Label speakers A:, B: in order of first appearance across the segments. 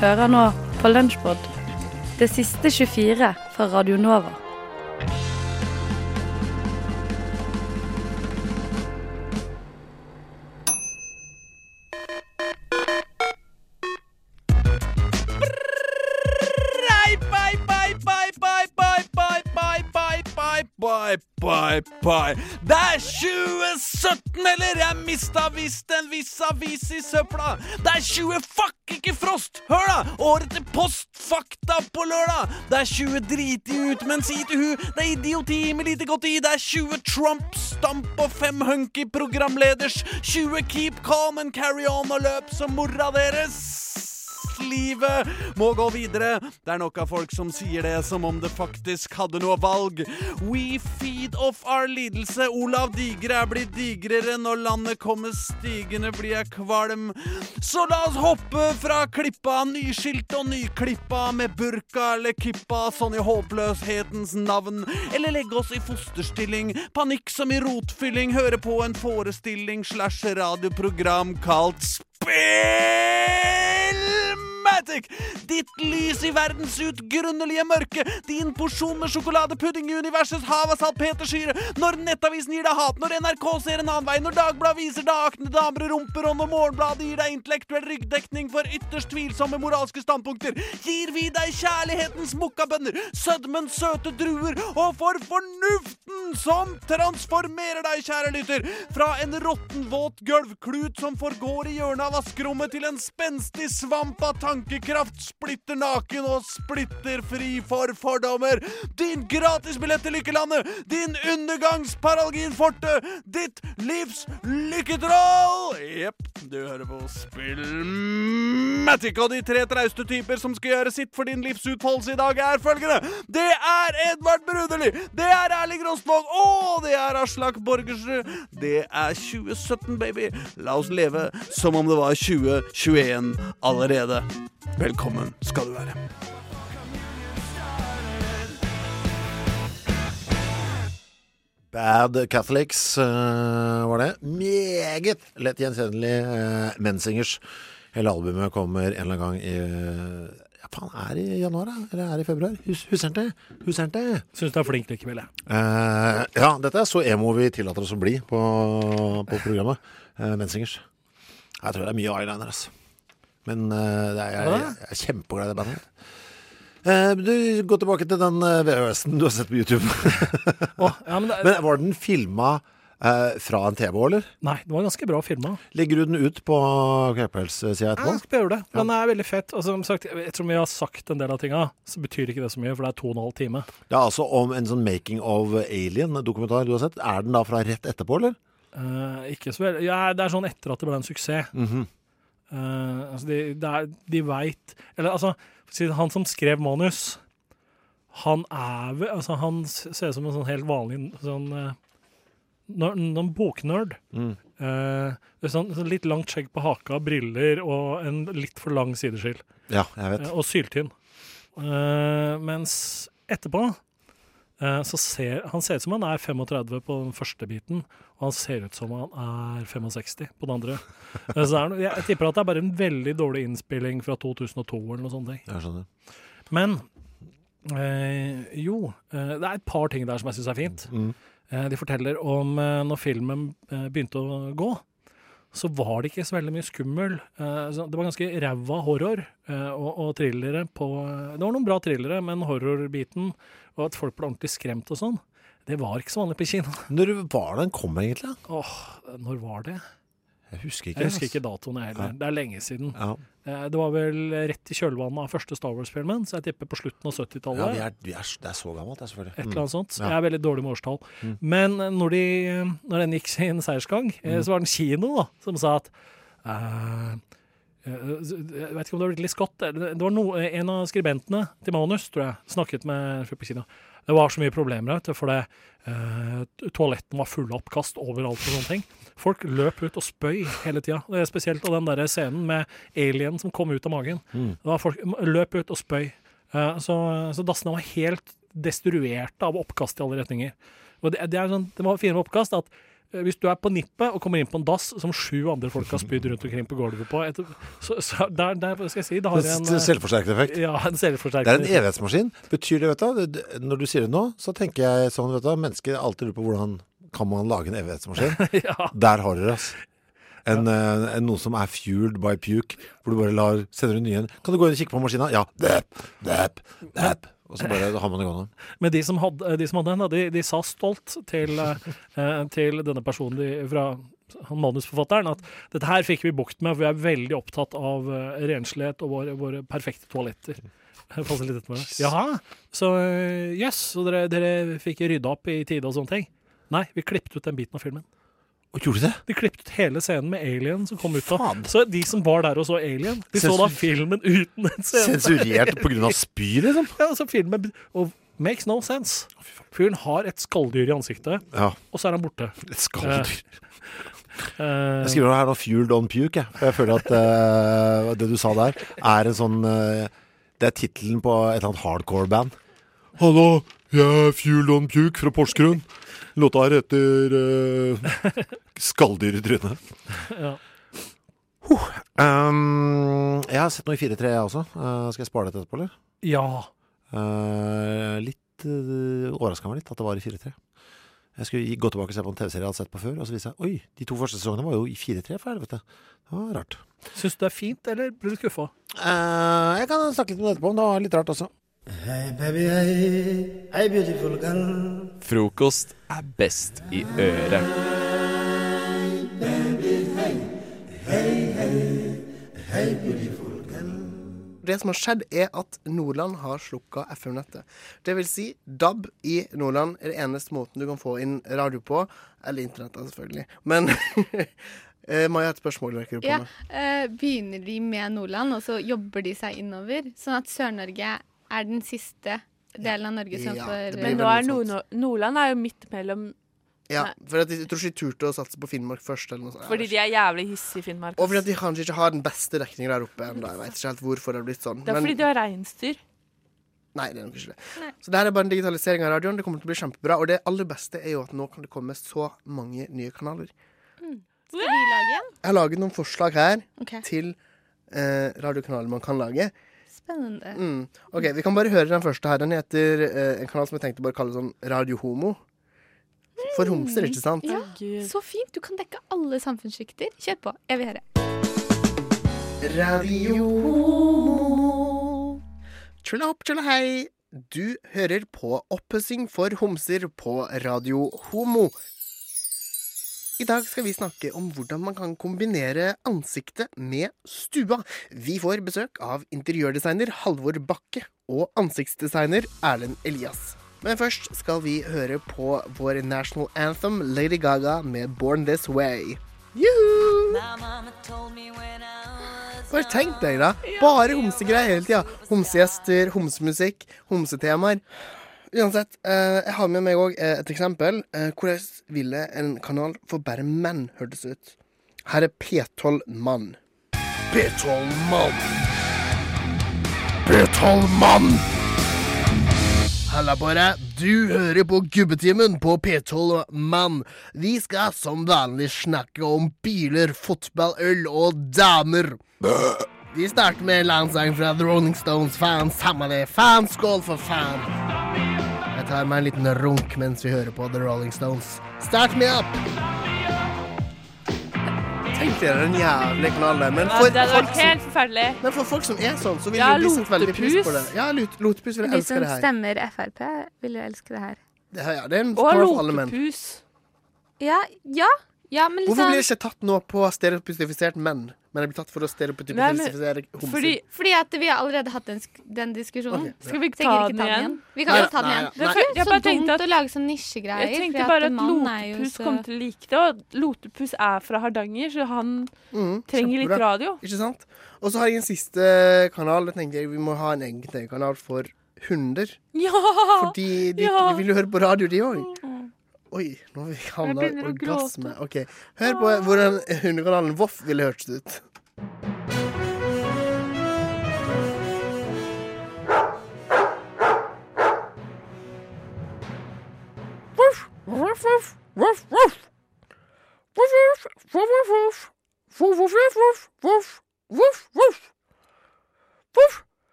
A: Hører nå på Lunsjpod, det siste 24 fra Radio Nova.
B: Bye, bye, bye. Det er 2017, eller? Jeg mista visst en viss avis i søpla. Det er 20 fuck ikke frost! Hør, da! Året til post, fakta på lørdag. Det er 20 driti ut, men si til hu, det er idioti med lite godt i. Det er 20 Trump, stamp og fem hunky programleders. 20 keep calm and carry on og løp som mora deres livet må gå videre. Det er nok av folk som sier det som om det faktisk hadde noe valg. We feed off our lidelse. Olav Digre er blitt digrere. Når landet kommer stigende, blir jeg kvalm. Så la oss hoppe fra klippa, nyskilt og nyklippa, med burka eller kippa, sånn i håpløshetens navn. Eller legge oss i fosterstilling, panikk som i rotfylling, høre på en forestilling slash radioprogram kalt Spillmatic! Ditt lys i verdens utgrunnelige mørke, din porsjon med sjokoladepudding i universets hav av salpetersyre, når Nettavisen gir deg hat, når NRK ser en annen vei, når Dagbladet viser deg akne damer og rumper, og når Morgenbladet gir deg intellektuell ryggdekning for ytterst tvilsomme moralske standpunkter, gir vi deg kjærlighetens mokkabønner, sødmens søte druer, og for fornuften som transformerer deg, kjære lytter, fra en råtten, våt gulvklut som forgår i hjørnet av vaskerommet, til en spenstig svamp av tankekraft, splitter naken og splitter fri for fordommer. Din gratisbillett til lykkelandet, din undergangsparalginforte, ditt livs lykketroll! Jepp, du hører på Spillmatic, og de tre trauste typer som skal gjøre sitt for din livsutfoldelse i dag, er følgende. Det er Edvard Bruderli, det er Erling Rostvåg, og det er Aslak Borgersrud. Det er 2017, baby. La oss leve som om det var 2021 allerede. Velkommen skal du være.
C: Bad Catholics uh, var det. Meget lett gjenkjennelig uh, Mensingers. Hele albumet kommer en eller annen gang i uh, Ja, faen, er det i januar, da? Eller er det i februar? Hus, Huseren det? Huseren det?
D: Syns du er flink likevel, jeg.
C: Uh, ja, dette er så emo vi tillater oss å bli på, på programmet. Uh, Mensingers. Jeg tror det er mye eyeliner, altså. Men uh, det er, jeg, jeg, jeg er kjempeglad i det bandet. Uh, du, Gå tilbake til den uh, VHS-en du har sett på YouTube.
D: oh, ja, men det,
C: Men Var den filma uh, fra en TV, eller?
D: nei, den var ganske bra filma.
C: Legger du den ut på Kveipels-sida
D: Ja,
C: etterpå?
D: jeg skal gjøre det. Den er veldig fett. Og som sagt, ettersom vi har sagt en del av tinga, så betyr ikke det så mye, for det er to og en halv time.
C: Det er altså om en sånn Making of Alien-dokumentar du har sett. Er den da fra rett etterpå, eller?
D: Eh, ikke så veldig Ja, det er sånn etter at det ble en suksess.
C: Mhm.
D: Eh, altså de, er, de veit Eller altså, han som skrev manus, han er vel Altså, han ser ut som en sånn helt vanlig sånn uh, Noen boknerd.
C: Mm.
D: Uh, sånn, sånn litt langt skjegg på haka, briller og en litt for lang sideskill.
C: Ja, jeg vet.
D: Og syltynn. Mens etterpå så ser han ser ut som han er 35 på den første biten, og han ser ut som han er 65 på den andre. Eh, er, jeg, jeg tipper at det er bare en veldig dårlig innspilling fra 2002 eller noe sånt.
C: Jeg skjønner.
D: Men eh, jo, eh, det er et par ting der som jeg syns er fint.
C: Mm.
D: Eh, de forteller om eh, når filmen eh, begynte å gå, så var det ikke så veldig mye skummel. Eh, det var ganske ræva horror eh, og, og thrillere på Det var noen bra thrillere, men horrorbiten og at folk ble ordentlig skremt og sånn, det var ikke så vanlig på kino.
C: Når var det den kom, egentlig?
D: Åh, når var det?
C: Jeg husker ikke.
D: Jeg husker ikke datoen jeg heller.
C: Ja.
D: Det er lenge siden.
C: Ja,
D: Eh, Det var vel rett i kjølvannet av første Star Wars-filmen, så jeg tipper på slutten av 70-tallet.
C: vi er, vi er, det er så gammelt, det, selvfølgelig.
D: Et eller annet sånt.
C: Ja.
D: Jeg er veldig dårlig med årstall.
C: Mm.
D: Men når, de, når den gikk sin seiersgang, eh,
C: Mm.
D: så var det en kino da, som sa at eh, eh, Jeg vet ikke om det var Ridley Scott eller- Det var no, en av skribentene til manus, tror jeg, snakket med folk. Det var så mye problemer, vet for det, eh, toaletten var fulle av oppkast overalt og sånne ting. Folk løp ut og spøy hele tida. Det spesielt av den der scenen med alien som kom ut av magen.
C: Mm.
D: Da folk løp ut og spøy. Eh, så, så dassene var helt destruerte av oppkast i alle retninger. Og det, det, er sånn, det var fine med oppkast at eh, Hvis du er på nippet og kommer inn på en dass som sju andre folk har spydd rundt omkring på gulvet på, etter, så, så der, der skal jeg si det har en En
C: Selvforsterkende effekt.
D: ja, en
C: Det er en evighetsmaskin. Betyr det, vet du Når du sier det nå, så tenker jeg sånn, vet du Mennesker alltid lurer på hvordan kan man lage en evighetsmaskin.
D: ja.
C: Der har dere, altså. En, ja. en, noe som er fueled by puke, hvor du bare lar Sender en ny en Kan du gå inn og kikke på maskina? Ja. Dæp, dæp, dæp. Og så bare har man det gående.
D: Men de som hadde, de som hadde den, de, de sa stolt til, eh, til denne personen de, fra han manusforfatteren at dette her fikk vi bukt med, for vi er veldig opptatt av eh, renslighet og våre, våre perfekte toaletter. Jaha, så eh, jøss, så dere, dere fikk rydda opp i tide og sånne ting? Nei, vi klippet ut den biten av filmen.
C: Og gjorde de det?
D: De klippet ut hele scenen med Alien som kom ut av.
C: Faen.
D: Så de som var der og så Alien, de så da filmen uten en scene.
C: Sensurert pga. spy, liksom?
D: Ja, altså filmen og makes no sense. Fyren har et skalldyr i ansiktet,
C: Ja.
D: og så er han borte.
C: Et skalldyr.
D: Uh,
C: Jeg skriver her nå 'fueled on puke', jeg. For jeg føler at uh, det du sa der, er en sånn uh, Det er tittelen på et eller annet hardcore-band. Hallo, jeg er fueled on puke fra Porsgrunn. Låta her heter 'Skalldyr i trynet'.
D: ja.
C: Um, jeg har sett noe i 4-3, jeg også. Uh, skal jeg spare dette etterpå, eller?
D: ja.
C: Uh, litt uh, Overraska meg litt at det var i 4-3. Jeg skulle gå tilbake og se på en TV-serie jeg hadde sett på før, og så viste jeg Oi, de to første sesongene var jo i 4-3, for helvete. Det var rart.
D: Syns du det er fint, eller blir du skuffa?
C: Uh, jeg kan snakke litt om det etterpå, men det var litt rart også.
E: Hey baby, hey, hey beautiful girl.
B: Frokost er best i øret.
F: Det som har skjedd, er at Nordland har slukka FM-nettet. Det vil si, DAB i Nordland er det eneste måten du kan få inn radio på. Eller internett, selvfølgelig. Men eh, Maja, et spørsmål rekker du på
G: Ja, eh, begynner de med Nordland, og så jobber de seg innover? Sånn at Sør-Norge er den siste delen av Norge som
F: Ja,
G: får
H: Men nå er. Nord Nordland er jo midt mellom
F: Ja,
H: Nei.
F: for at de, jeg tror ikke de turte å satse på Finnmark først. Eller noe sånt.
H: Fordi de er jævlig hissige i Finnmark.
F: Og fordi at de kanskje ikke har den beste dekninga der oppe ennå. Jeg vet ikke helt hvorfor det har blitt sånn.
H: Det er
F: Men-
H: fordi de har reinsdyr.
F: Nei, det er nok ikke det.
G: Nei.
F: Så det her er bare en digitalisering av radioen. Det kommer til å bli kjempebra. Og det aller beste er jo at nå kan det komme så mange nye kanaler.
G: Skal vi lage en?
F: Jeg har laget noen forslag her
G: okay.
F: til eh, radiokanaler man kan lage.
G: Spennende.
F: Mm. Ok, Vi kan bare høre den første her. Den heter eh, en kanal som jeg tenkte bare kalle sånn Radio Homo. For homser, ikke sant?
G: Ja, så fint. Du kan dekke alle samfunnssjikter. Kjør på. Jeg vil høre.
F: Radio Homo. Tjulla hopp, tjulla hei. Du hører på Oppussing for homser på Radio Homo. I dag skal vi snakke om hvordan man kan kombinere ansiktet med stua. Vi får besøk av interiørdesigner Halvor Bakke og ansiktsdesigner Erlend Elias. Men først skal vi høre på vår national anthem Lady Gaga med Born This Way. Juhu! Bare tenk deg, da. Bare homsegreier hele tida. Homsegjester, homsemusikk, homsetemaer. Uansett, eh, jeg har med meg òg eh, et eksempel. Eh, hvordan ville en kanal for bare menn hørtes ut? Her er P12 Mann. P12 Mann. P12 Mann. Halla bare. Du hører på Gubbetimen på P12 Mann. Vi skal som vanlig snakke om biler, fotball, øl og damer. Vi starter med en landsang fra The Rolling Stones. Faen, samme det. Faen, skål for faen. Jeg tar meg en liten runk mens vi hører på The Rolling Stones. Start me up! Tenk dere den jævlige kanalen der. Men
H: Ja,
F: for,
H: det hadde
F: folk
H: vært helt forferdelig.
F: men for folk som er sånn, så vil
H: Ja,
F: de sette veldig pris på det. Ja, lotepus vil
G: De
F: elske
G: som
F: det her.
G: stemmer Frp, vil jo elske det her.
F: Det, her, ja, det er en
H: Og lotepus.
G: Ja, ja. ja men
F: Hvorfor
G: liksom
F: blir det ikke tatt nå på stereotypifisert menn, men det blir tatt for å
H: Nei,
F: stereotypifisere homser?
H: Fordi
G: Fordi at vi har allerede hatt den, den diskusjonen.
F: Ok,
H: Skal vi
G: ta, jeg
H: ta den,
G: den
H: igjen?
G: Vi kan jo ta den
F: nei,
G: igjen.
F: nei.
G: Det er
H: Jeg
G: så dumt
H: at-
G: å lage sånn nisjegreier.
H: Jeg tenkte bare
G: at
H: at Lotepus
G: så-
H: kom til å like det, og Lotepus er fra Hardanger, så han
F: Mm,
H: trenger litt radio.
F: Ikke sant? Og så har jeg en siste kanal. Jeg tenker jeg Vi må ha en egen TV-kanal for hunder.
H: Ja!
F: Fordi de,
H: ja.
F: de vil jo høre på radio, de òg. Oi, nå har vi havna i orgasme. Ok, Hør på hvordan hundekanalen Voff ville hørtes ut.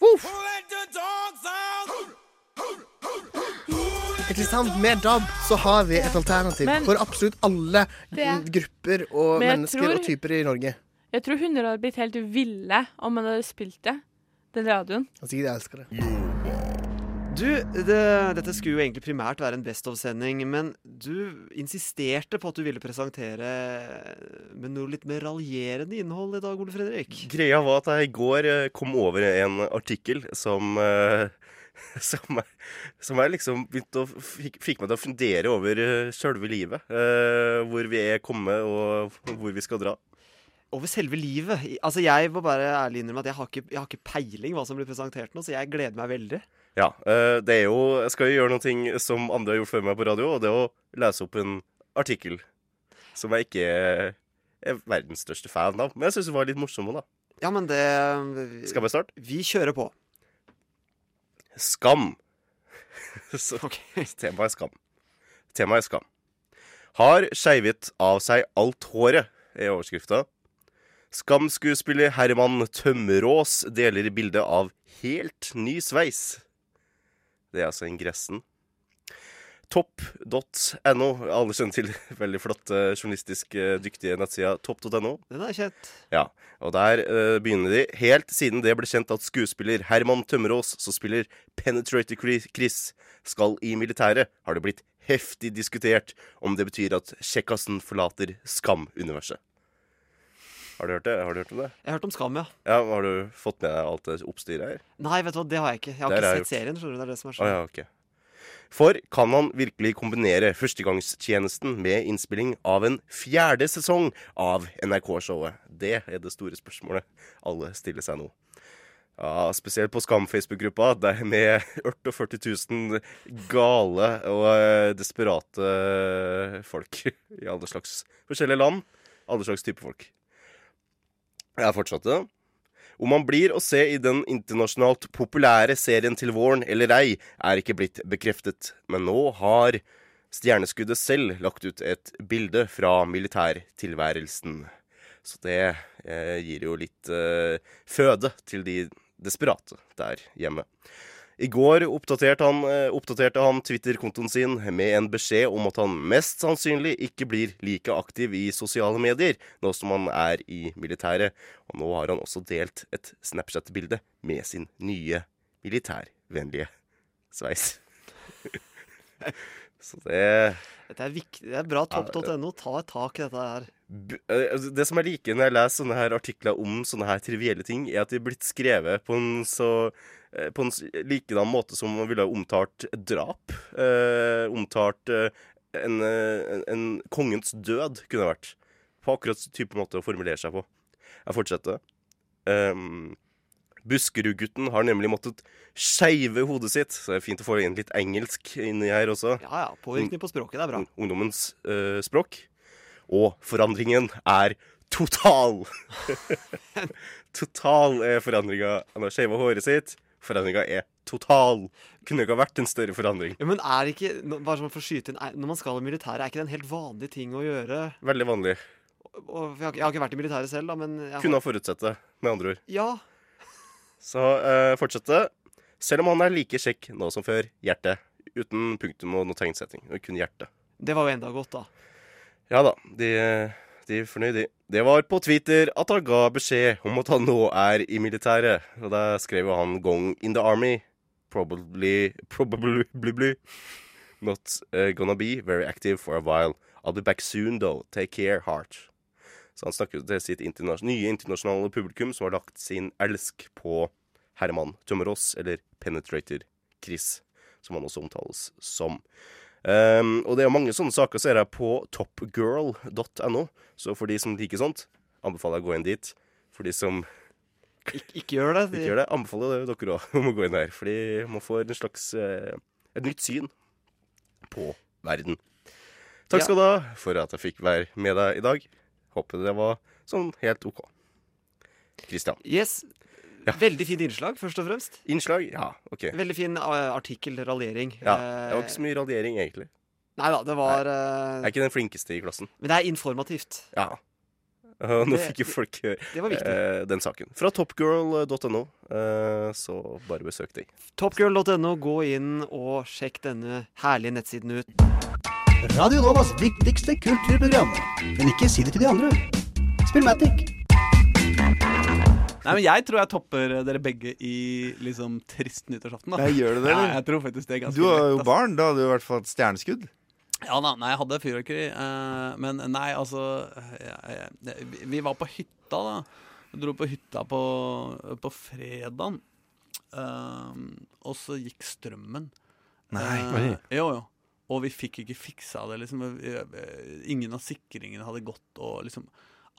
F: Ikke sant? Med DAB så har vi et alternativ
H: Men-
F: for absolutt alle grupper og
H: Men
F: mennesker
H: tror-
F: og typer i Norge.
H: Jeg tror hunder hadde blitt helt ville om man hadde spilt det. Den radioen.
F: Altså, jeg elsker det.
I: Du, det, dette skulle jo egentlig primært være en Best of-sending, men du insisterte på at du ville presentere med noe litt mer raljerende innhold i dag, Ole Fredrik.
J: Greia var at jeg i går eh, kom over en artikkel som eh, som, som jeg liksom begynte å fikk, fikk meg til å fundere over uh, sjølve livet. eh, hvor vi er kommet, og hvor vi skal dra.
I: Over selve livet. Altså, Jeg må bare ærlig innrømme at jeg har, ikke, jeg har ikke peiling hva som blir presentert nå, så jeg gleder meg veldig.
J: Ja, eh, det er jo Jeg skal jo gjøre noe som andre har gjort før meg på radio, og det er å lese opp en artikkel som jeg ikke er, er verdens største fan av. Men jeg syns det var litt morsom òg, da.
I: Ja, men det
J: Skal vi starte?
I: Vi kjører på.
J: Skam. Så, Temaet er skam. Temaet er skam. Har skeivet av seg alt håret, er overskrifta. Skam-skuespiller Herman Tømmerås deler bilde av helt ny sveis. Det er altså ingressen. Topp.no. Alle kjenner til veldig flotte, journalistisk eh, dyktige nettsida topp.no.
I: Den er kjent.
J: Ja, og der uh, begynner de. Helt siden det ble kjent at skuespiller Herman Tømmerås, som spiller Penetrator Chris- skal i militæret, har det blitt heftig diskutert om det betyr at kjekkasen forlater Skam-universet. Har du hørt det? Har du hørt om det?
I: Jeg har hørt om Skam, ja.
J: Ja, Har du fått med deg alt det oppstyret her?
I: Nei, vet du hva, det har jeg ikke. Jeg har
J: Det
I: ikke sett serien. skjønner du, det er det som er sånn.
J: ja, ok. For kan man virkelig kombinere førstegangstjenesten med innspilling av en fjerde sesong av NRK-showet? Det er det store spørsmålet alle stiller seg nå. Ja, spesielt på Skam-Facebook-gruppa, der med 48 000 gale og eh, desperate folk i alle slags forskjellige land. Alle slags type folk. Jeg fortsatte. Om man blir å se i den internasjonalt populære serien til våren eller ei, er ikke blitt bekreftet. Men nå har stjerneskuddet selv lagt ut et bilde fra militærtilværelsen. Så det eh, gir jo litt eh, føde til de desperate der hjemme. I går oppdaterte han, eh, oppdaterte han Twitter-kontoen sin med en beskjed om at han mest sannsynlig ikke blir like aktiv i sosiale medier nå som han er i militæret. Og nå har han også delt et Snapchat-bilde med sin nye militærvennlige sveis. Så det
I: Dette er viktig. Det er bra topp.no. tar tak i dette her.
J: Eh, altså, Det som jeg liker når jeg leser sånne her artikler om sånne her trivielle ting, er at de er blitt skrevet på en så på en likedan måte som man ville ha omtalt drap. Eh, omtalt eh, en, eh, en, en kongens død, kunne det vært. På akkurat type måte å formulere seg på. Jeg fortsetter. Um, Buskerud-gutten har nemlig måttet skeive hodet sitt, så det er fint å få inn litt engelsk inni her også.
I: Ja ja, påvirkning på språket. Det er bra.
J: Ungdommens uh, språk. Og forandringen er total! total er forandringa. Han har skeiva håret sitt. Forandringa er total. Kunne ikke ha vært en større forandring.
I: Ja, men er ikke, bare sånn for å skyte inn, Når man skal i militæret, er ikke det en helt vanlig ting å gjøre?
J: Veldig vanlig.
I: Og, jeg, har, jeg har ikke vært i militæret selv, da, men jeg har,
J: Kunne ha forutsett det, med andre ord.
I: Ja.
J: Så eh, fortsette. Selv om han er like kjekk nå som før. Hjerte. Uten punktum og noe tegnsetting. Og kun hjerte.
I: Det var jo enda godt, da.
J: Ja da, de, er fornøyd, i. Det var på Twitter at han ga beskjed om at han nå er i militæret. Og da skrev han 'Gong in the army'. Probably Probably bli, bli. Not uh, gonna be very active for a while. I'll be back soon, though. Take care, heart. Så han snakker til sitt internas nye internasjonale publikum, som har lagt sin elsk på Herman Tømmerås, eller Penetrator Chris, som han også omtales som. Um, og det er mange sånne saker ser jeg på topgirl.no, så for de som liker sånt, anbefaler jeg å gå inn dit. For de som
I: Ik ikke gjør det.
J: ikke gjør det, anbefaler dere òg om å gå inn der. Fordi man får en slags eh, et nytt syn på verden. Takk skal du ha for at jeg fikk være med deg i dag. Håper det var sånn helt OK. Kristian.
I: Yes. Veldig fint innslag, først og fremst.
J: Innslag? Ja, OK.
I: Veldig fin eh, artikkel, raljering.
J: Ja, det var ikke så mye radiering, egentlig.
I: Nei da, det var Nei.
J: Jeg er ikke den flinkeste i klassen.
I: Men det er informativt.
J: Ja. Nå
I: Det-
J: fikk jo folk eh, den saken. Fra topgirl.no, eh, så bare besøk deg.
I: Topgirl.no, gå inn og sjekk denne herlige nettsiden ut.
E: Radio Novas viktigste kulturprogram. Men ikke si det til de andre. Spillmatic.
B: Nei, men Jeg tror jeg topper dere begge i liksom trist nyttårsaften. da
K: Nei, gjør du det,
B: Ja, jeg tror faktisk det er ganske
K: Du har jo
B: lett,
K: barn. Da hadde du i hvert fall et stjerneskudd.
B: Ja da, nei, jeg hadde fyrverkeri. eh, men nei, altså jeg, jeg, vi- Vi var på hytta, da. Vi dro på hytta på, på fredagen. eh, og så gikk strømmen.
K: Nei.
B: Eh, jo, jo. Og vi fikk ikke fiksa det. liksom Ingen av sikringene hadde gått, og liksom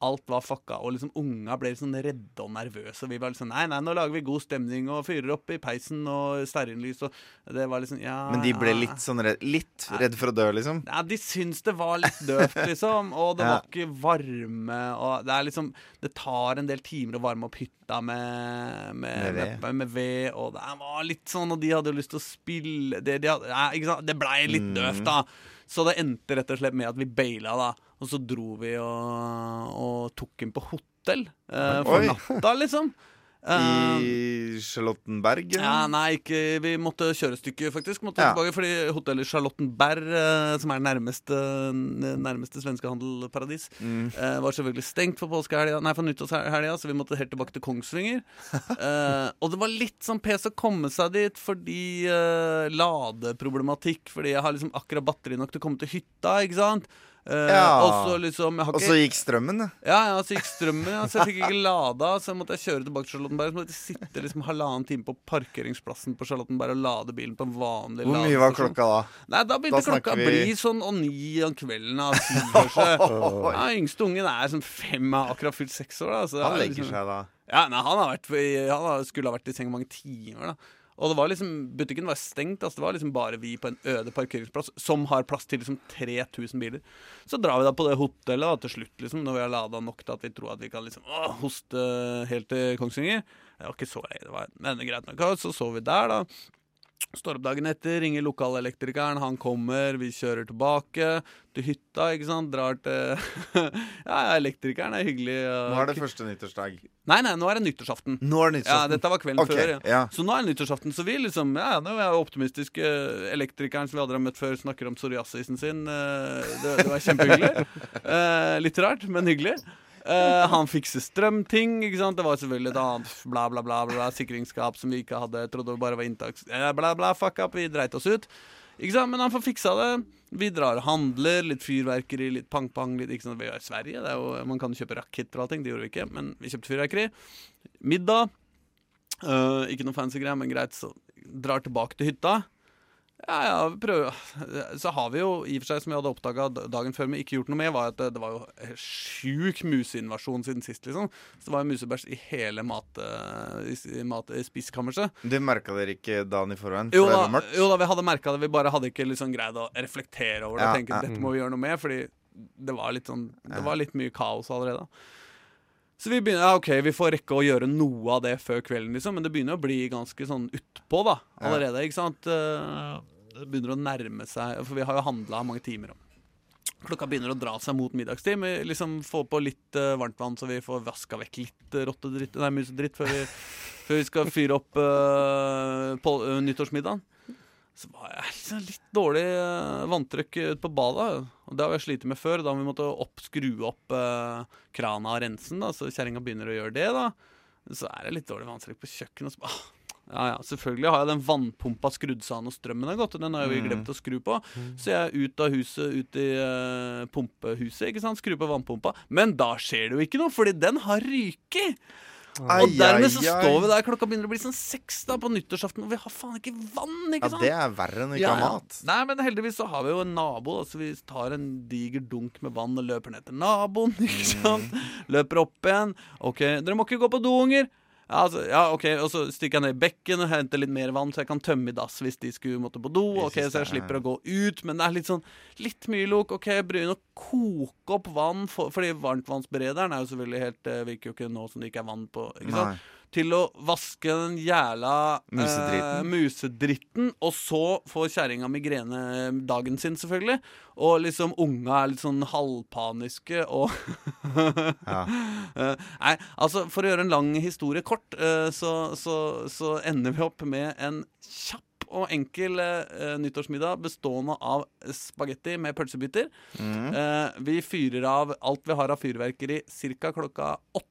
B: Alt var fucka, og liksom unga ble sånn redde og nervøse. Og vi var liksom Nei, nei, nå lager vi god stemning og fyrer opp i peisen og stearinlys og Det var liksom Ja
K: Men de ble litt sånn redd, litt redd for å dø, liksom?
B: Ja, de syns det var litt døvt, liksom. Og det var ikke varme. Og det er liksom Det tar en del timer å varme opp hytta med
K: Med
B: med,
K: ved.
B: med, ved. Og det var litt sånn, og de hadde jo lyst til å spille Det, de hadde, ja, ikke sant? det blei litt
K: Mm.
B: døvt, da. Så det endte rett og slett med at vi baila, da. Og så dro vi og, og tok inn på hotell eh, for
K: Oi.
B: natta, liksom. Eh,
K: I Charlottenberg? eller?
B: ja, nei, ikke, vi måtte kjøre et stykke, faktisk. Måtte
K: Ja.
B: tilbake, fordi hotellet Charlottenberg, eh, som er nærmeste, nærmeste svenske handelparadis,
K: Mm.
B: eh, var selvfølgelig stengt for påskehelga, nei, for nyttårshelga, så vi måtte helt tilbake til Kongsvinger. Eh, og det var litt sånn pes å komme seg dit fordi eh, ladeproblematikk, fordi jeg har liksom akkurat batteri nok til å komme til hytta, ikke sant? Eh,
K: Ja.
B: Og så liksom
K: Og så gikk strømmen, da.
B: ja, ja, så gikk strømmen, ja, så jeg fikk ikke lada. Så måtte jeg kjøre tilbake til Charlottenberg. Så måtte jeg sitte liksom halvannen time på parkeringsplassen på Charlottenberg og lade bilen på en vanlig
K: Hvor mye var klokka da?
B: Nei, Da begynte
K: Da
B: klokka å
K: vi-
B: bli sånn og ni om kvelden. av syv, kanskje. Ja, Yngste ungen er sånn fem, har akkurat fylt seks år. Da, så
K: Han
B: er
K: legger
B: liksom-
K: seg da.
B: Ja, nei, han, har vært, han skulle ha vært i seng mange timer. da og det var liksom, Butikken var stengt. Altså det var liksom bare vi på en øde parkeringsplass som har plass til liksom 3000 biler. Så drar vi da på det hotellet da, til slutt, liksom, når vi har lada nok til at vi tror at vi kan liksom å, hoste helt til Kongsvinger. Det var ikke så lei, det var men greit nok. Så så vi der, da. Står opp dagen etter, ringer lokalelektrikeren, han kommer, vi kjører tilbake til hytta, ikke sant. Drar til Ja, elektrikeren er hyggelig.
K: Nå er det første nyttårsdag.
B: Nei, nei, nå er det nyttårsaften.
K: Nå er det
B: Ja, dette var kvelden
K: okay,
B: før. Ja.
K: ja.
B: Så nå er det nyttårsaften. Så vi liksom, ja, nå er vi optimistiske. Elektrikeren som vi aldri har møtt før, snakker om psoriasisen sin. Eh, Det, det var kjempehyggelig. Eh, Litt rart, men hyggelig. Eh, han fikser strømting. ikke sant? Det var selvfølgelig et annet bla, bla, bla, bla sikringsskap som vi ikke hadde. Trodde det bare var inntaks... Eh, bla, bla, fuck up. Vi dreit oss ut. Ikke sant? Men han får fiksa det. Vi drar og handler. Litt fyrverkeri, litt pang-pang. litt, ikke sant? Vi er i Sverige. Det er jo, man kan kjøpe raketter og allting. Det gjorde vi ikke, men vi kjøpte fyrverkeri. Middag. Uh, ikke noe fancy greier, men greit. Så drar tilbake til hytta. Ja, ja, vi prøver. Så har vi jo i og for seg, som vi hadde oppdaga dagen før, men ikke gjort noe med, var at det, det var jo sjuk museinvasjon siden sist, liksom. Så det var jo musebæsj i hele mat, i, i mat, i spisekammerset.
K: Det merka dere ikke dagen i forveien?
B: Jo
K: det
B: da,
K: var mørkt?
B: jo da, vi hadde merka det, vi bare hadde ikke liksom greid å reflektere over det.
K: Ja,
B: og tenke dette må vi gjøre noe med, fordi det var litt sånn Det var litt mye kaos allerede. Så vi begynner, ja ok, vi får rekke å gjøre noe av det før kvelden, liksom, men det begynner å bli ganske sånn utpå da, allerede. ikke sant? Eh, Det begynner å nærme seg, for vi har jo handla mange timer. Klokka begynner å dra seg mot middagstid. Vi liksom får på litt uh, varmtvann, så vi får vaska vekk litt rottedritt, nei, musedritt før vi, før vi skal fyre opp uh, på, uh, nyttårsmiddagen. Så var jeg litt dårlig eh, vanntrykk ute på badet. Og det har jeg slitt med før. Da vi måtte opp, skru opp eh, krana og rensen, da, så kjerringa begynner å gjøre det. da Så er det litt dårlig vanntrykk på kjøkkenet. Så, ah, ja, ja, Selvfølgelig har jeg den vannpumpa skrudd seg av når strømmen har gått. Den har vi
K: Mm.
B: glemt å skru på. Så jeg er ut av huset, ut i eh, pumpehuset, ikke sant, skru på vannpumpa. Men da skjer det jo ikke noe, fordi den har ryket! Og dermed så står vi der, klokka begynner å bli sånn seks da på nyttårsaften, og vi har faen ikke vann! ikke
K: Ja, det er verre enn å ikke ha mat.
B: Nei, men heldigvis så har vi jo en nabo. Så vi tar en diger dunk med vann og løper ned til naboen. ikke sant? Løper opp igjen. OK, dere må ikke gå på do, unger. Ja, altså, ja, ok, Og så stikker jeg ned i bekken og henter litt mer vann, så jeg kan tømme i dass hvis de skulle måtte på do. ok, Så jeg
K: er-
B: slipper å gå ut. Men det er litt sånn litt mye lok. OK, begynner å koke opp vann, for, fordi varmtvannsberederen er jo selvfølgelig helt eh, virker jo ikke nå som det ikke er vann på. ikke sant? Til å vaske den jævla eh,
K: Musedritten.
B: og så får kjerringa migrene dagen sin, selvfølgelig. Og liksom unga er litt sånn halvpaniske og
K: Ja.
B: Eh, Nei, altså for å gjøre en lang historie kort, eh, så, så, så ender vi opp med en kjapp og enkel eh, nyttårsmiddag bestående av spagetti med pølsebiter.
K: Mm.
B: Eh, vi fyrer av alt vi har av fyrverkeri ca. klokka åtte,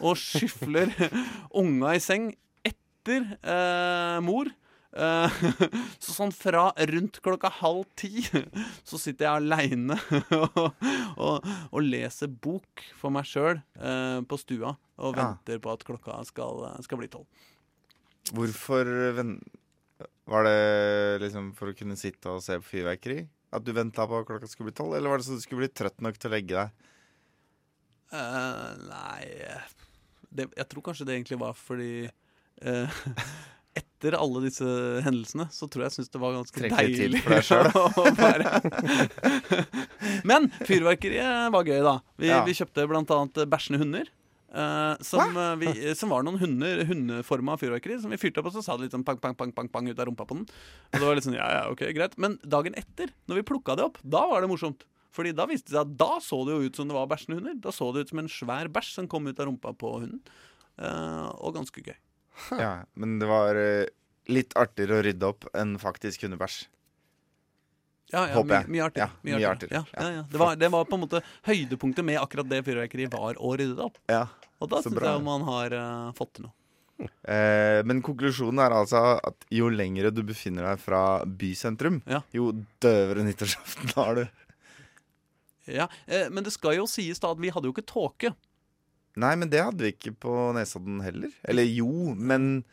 B: og skyfler unga i seng etter eh, mor. Eh, så sånn fra rundt klokka halv ti så sitter jeg aleine og, og, og leser bok for meg sjøl eh, på stua og
K: Ja.
B: venter på at klokka skal, skal bli tolv.
K: Hvorfor. Var det liksom for å kunne sitte og se på fyrverkeri? At du venta på at klokka skulle bli tolv? Eller var det så du skulle bli trøtt nok til å legge deg?
B: Eh, nei det, Jeg tror kanskje det egentlig var fordi uh, Etter alle disse hendelsene så tror jeg jeg syns det var ganske
K: Trekke deilig. tid for deg selv.
B: Men fyrverkeriet var gøy, da. Vi,
K: Ja.
B: vi kjøpte annet bæsjende hunder. Uh, som, uh, vi, som var noen hunder, hundeforma fyrverkeri som vi fyrte opp, og så sa det litt sånn pang, pang, pang, pang, pang ut av rumpa på den. Og det var litt sånn, ja, ja, ok, greit Men dagen etter, når vi plukka det opp, da var det morsomt. Fordi da viste det seg at da så det jo ut som det var bæsjende hunder. Da så det ut som en svær bæsj som kom ut av rumpa på hunden. Uh, og ganske gøy.
K: Ja, men det var uh, litt artigere å rydde opp enn faktisk hundebæsj.
B: Ja, ja,
K: Håper
B: mye,
K: jeg.
B: mye artigere.
K: Ja,
B: mye
K: mye
B: artigere. Ja, ja, ja. Det, var, det var på en måte høydepunktet med akkurat det fyrverkeriet var å rydde opp.
K: Ja,
B: Og da syns jeg man har uh, fått til noe.
K: Eh, men konklusjonen er altså at jo lengre du befinner deg fra bysentrum, jo døvere nyttårsaften har du.
B: Ja, eh, Men det skal jo sies da at vi hadde jo ikke tåke.
K: Nei, men det hadde vi ikke på Nesodden heller. Eller jo, men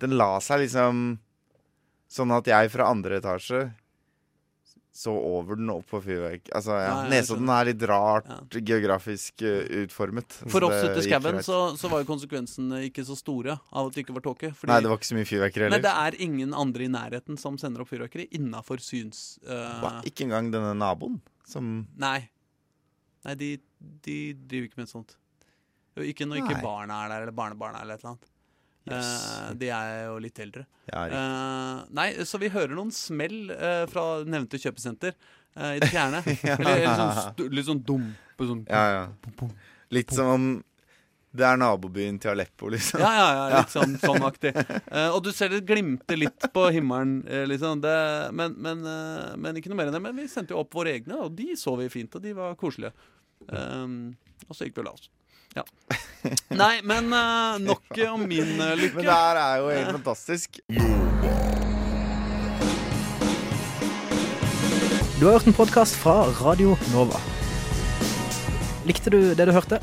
K: den la seg liksom sånn at jeg fra andre etasje så over den opp på fyrverk. Altså, ja.
B: Ja,
K: Nesodden er litt rart geografisk eh, utformet.
B: For oss ute i skauen så, så var jo konsekvensene ikke så store av at det ikke var tåke.
K: Nei, det var ikke så mye fyrverkeri
B: Nei,
K: Men
B: det er ingen andre i nærheten som sender opp fyrverkeri innafor syns...
K: Uh... Ikke engang denne naboen som
B: Nei. Nei, de, de driver ikke med sånt. Ikke når ikke
K: Nei.
B: barna er der, eller barnebarna eller et eller annet.
K: Yes.
B: Eh, de er jo litt eldre.
K: Ja.
B: Eh, nei, så vi hører noen smell eh, fra nevnte kjøpesenter i det fjerne.
K: Ja.
B: eller, eller sånn, litt sånn dumpe sånn
K: Ja, ja. Litt som om det er nabobyen til Aleppo, liksom.
B: Ja, ja, ja, litt sånn, sånn aktig. Uh, og du ser det glimter litt på himmelen, eh, liksom. Det, men, men, uh, men ikke noe mer enn det. Men vi sendte jo opp våre egne, og de så vi fint, og de var koselige. Um, og så gikk vi og la oss. Ja. Nei, men nok om min lykke.
K: Men det her er jo helt fantastisk.
L: Du har hørt en podkast fra Radio Nova. Likte du det du hørte?